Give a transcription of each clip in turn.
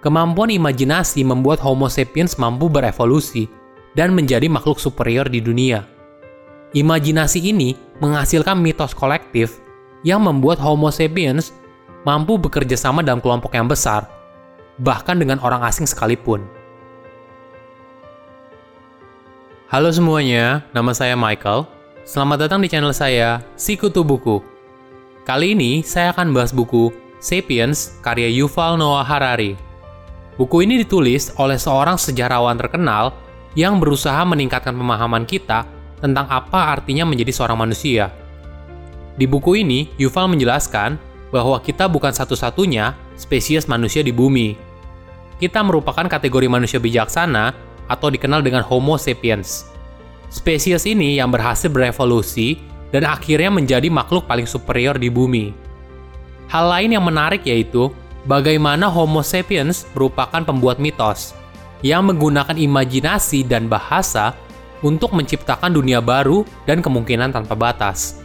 kemampuan imajinasi membuat Homo sapiens mampu berevolusi dan menjadi makhluk superior di dunia. Imajinasi ini menghasilkan mitos kolektif yang membuat Homo sapiens mampu bekerja sama dalam kelompok yang besar, bahkan dengan orang asing sekalipun. Halo semuanya, nama saya Michael. Selamat datang di channel saya, Sikutu Buku. Kali ini saya akan bahas buku Sapiens karya Yuval Noah Harari. Buku ini ditulis oleh seorang sejarawan terkenal yang berusaha meningkatkan pemahaman kita tentang apa artinya menjadi seorang manusia. Di buku ini, Yuval menjelaskan bahwa kita bukan satu-satunya spesies manusia di bumi. Kita merupakan kategori manusia bijaksana atau dikenal dengan Homo sapiens. Spesies ini yang berhasil berevolusi dan akhirnya menjadi makhluk paling superior di bumi. Hal lain yang menarik yaitu bagaimana Homo sapiens merupakan pembuat mitos yang menggunakan imajinasi dan bahasa untuk menciptakan dunia baru dan kemungkinan tanpa batas.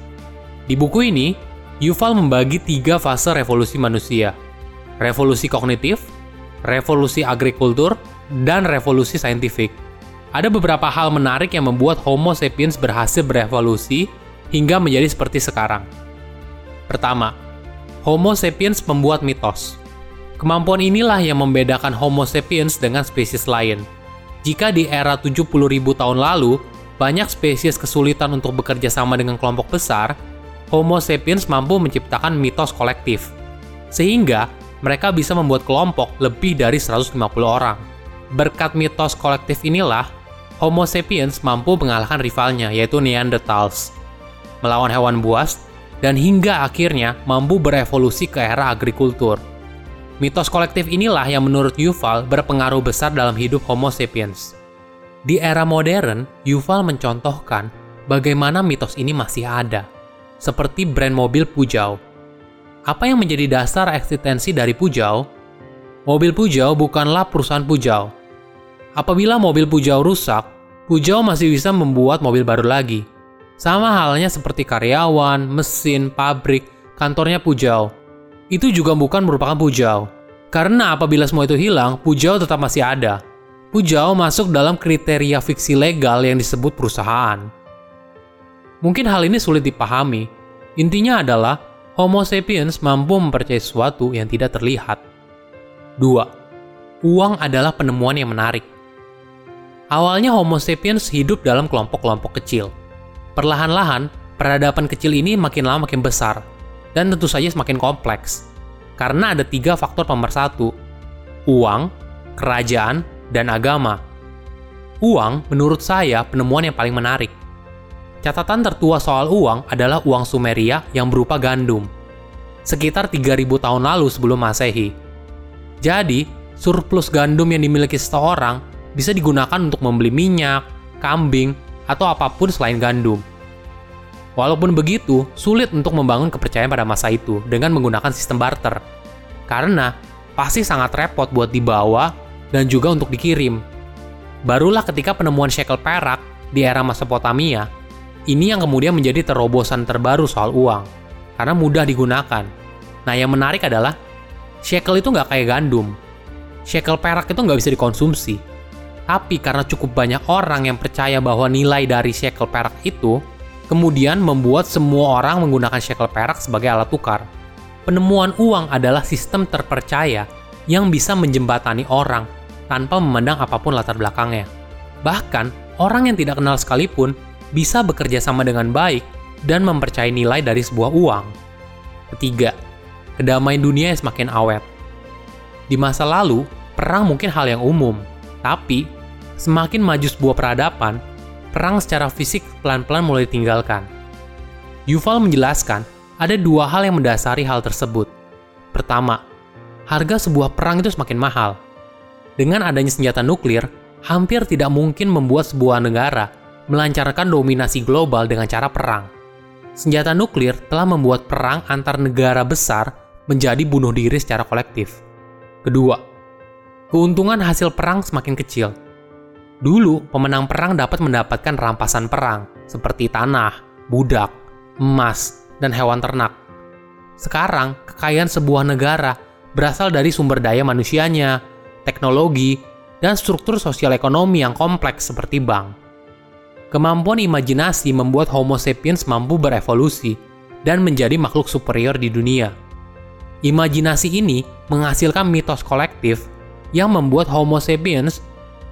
Di buku ini, Yuval membagi tiga fase revolusi manusia. Revolusi kognitif, revolusi agrikultur, dan revolusi saintifik. Ada beberapa hal menarik yang membuat Homo sapiens berhasil berevolusi hingga menjadi seperti sekarang. Pertama, Homo sapiens membuat mitos. Kemampuan inilah yang membedakan Homo sapiens dengan spesies lain. Jika di era 70.000 tahun lalu, banyak spesies kesulitan untuk bekerja sama dengan kelompok besar, Homo sapiens mampu menciptakan mitos kolektif. Sehingga, mereka bisa membuat kelompok lebih dari 150 orang. Berkat mitos kolektif inilah, Homo sapiens mampu mengalahkan rivalnya, yaitu Neanderthals, melawan hewan buas, dan hingga akhirnya mampu berevolusi ke era agrikultur. Mitos kolektif inilah yang menurut Yuval berpengaruh besar dalam hidup Homo sapiens. Di era modern, Yuval mencontohkan bagaimana mitos ini masih ada, seperti brand mobil Pujau. Apa yang menjadi dasar eksistensi dari Pujau Mobil Pujau bukanlah perusahaan Pujau. Apabila mobil Pujau rusak, Pujau masih bisa membuat mobil baru lagi. Sama halnya seperti karyawan, mesin, pabrik, kantornya Pujau. Itu juga bukan merupakan Pujau. Karena apabila semua itu hilang, Pujau tetap masih ada. Pujau masuk dalam kriteria fiksi legal yang disebut perusahaan. Mungkin hal ini sulit dipahami. Intinya adalah Homo sapiens mampu mempercayai sesuatu yang tidak terlihat 2. Uang adalah penemuan yang menarik. Awalnya Homo sapiens hidup dalam kelompok-kelompok kecil. Perlahan-lahan, peradaban kecil ini makin lama makin besar, dan tentu saja semakin kompleks. Karena ada tiga faktor pemersatu, uang, kerajaan, dan agama. Uang, menurut saya, penemuan yang paling menarik. Catatan tertua soal uang adalah uang Sumeria yang berupa gandum. Sekitar 3000 tahun lalu sebelum masehi, jadi, surplus gandum yang dimiliki seseorang bisa digunakan untuk membeli minyak, kambing, atau apa pun selain gandum. Walaupun begitu, sulit untuk membangun kepercayaan pada masa itu dengan menggunakan sistem barter. Karena pasti sangat repot buat dibawa dan juga untuk dikirim. Barulah ketika penemuan shekel perak di era Mesopotamia, ini yang kemudian menjadi terobosan terbaru soal uang, karena mudah digunakan. Nah yang menarik adalah shekel itu nggak kayak gandum. Shekel perak itu nggak bisa dikonsumsi. Tapi karena cukup banyak orang yang percaya bahwa nilai dari shekel perak itu, kemudian membuat semua orang menggunakan shekel perak sebagai alat tukar. Penemuan uang adalah sistem terpercaya yang bisa menjembatani orang tanpa memandang apa pun latar belakangnya. Bahkan, orang yang tidak kenal sekalipun bisa bekerja sama dengan baik dan mempercayai nilai dari sebuah uang. Ketiga, kedamaian dunia yang semakin awet. Di masa lalu, perang mungkin hal yang umum, tapi semakin maju sebuah peradaban, perang secara fisik pelan-pelan mulai ditinggalkan. Yuval menjelaskan ada dua hal yang mendasari hal tersebut. Pertama, harga sebuah perang itu semakin mahal. Dengan adanya senjata nuklir, hampir tidak mungkin membuat sebuah negara melancarkan dominasi global dengan cara perang. Senjata nuklir telah membuat perang antar negara besar menjadi bunuh diri secara kolektif. Kedua, keuntungan hasil perang semakin kecil. Dulu, pemenang perang dapat mendapatkan rampasan perang, seperti tanah, budak, emas, dan hewan ternak. Sekarang, kekayaan sebuah negara berasal dari sumber daya manusianya, teknologi, dan struktur sosial ekonomi yang kompleks seperti bank. Kemampuan imajinasi membuat Homo sapiens mampu berevolusi dan menjadi makhluk superior di dunia. Imajinasi ini menghasilkan mitos kolektif yang membuat Homo sapiens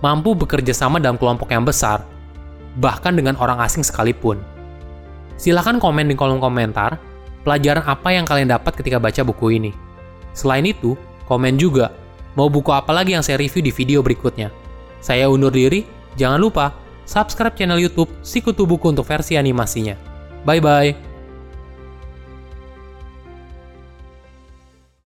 mampu bekerja sama dalam kelompok yang besar, bahkan dengan orang asing sekalipun. Silahkan komen di kolom komentar pelajaran apa yang kalian dapat ketika baca buku ini. Selain itu, komen juga mau buku apa lagi yang saya review di video berikutnya. Saya undur diri, jangan lupa subscribe channel YouTube Sikutu Buku untuk versi animasinya. Bye bye.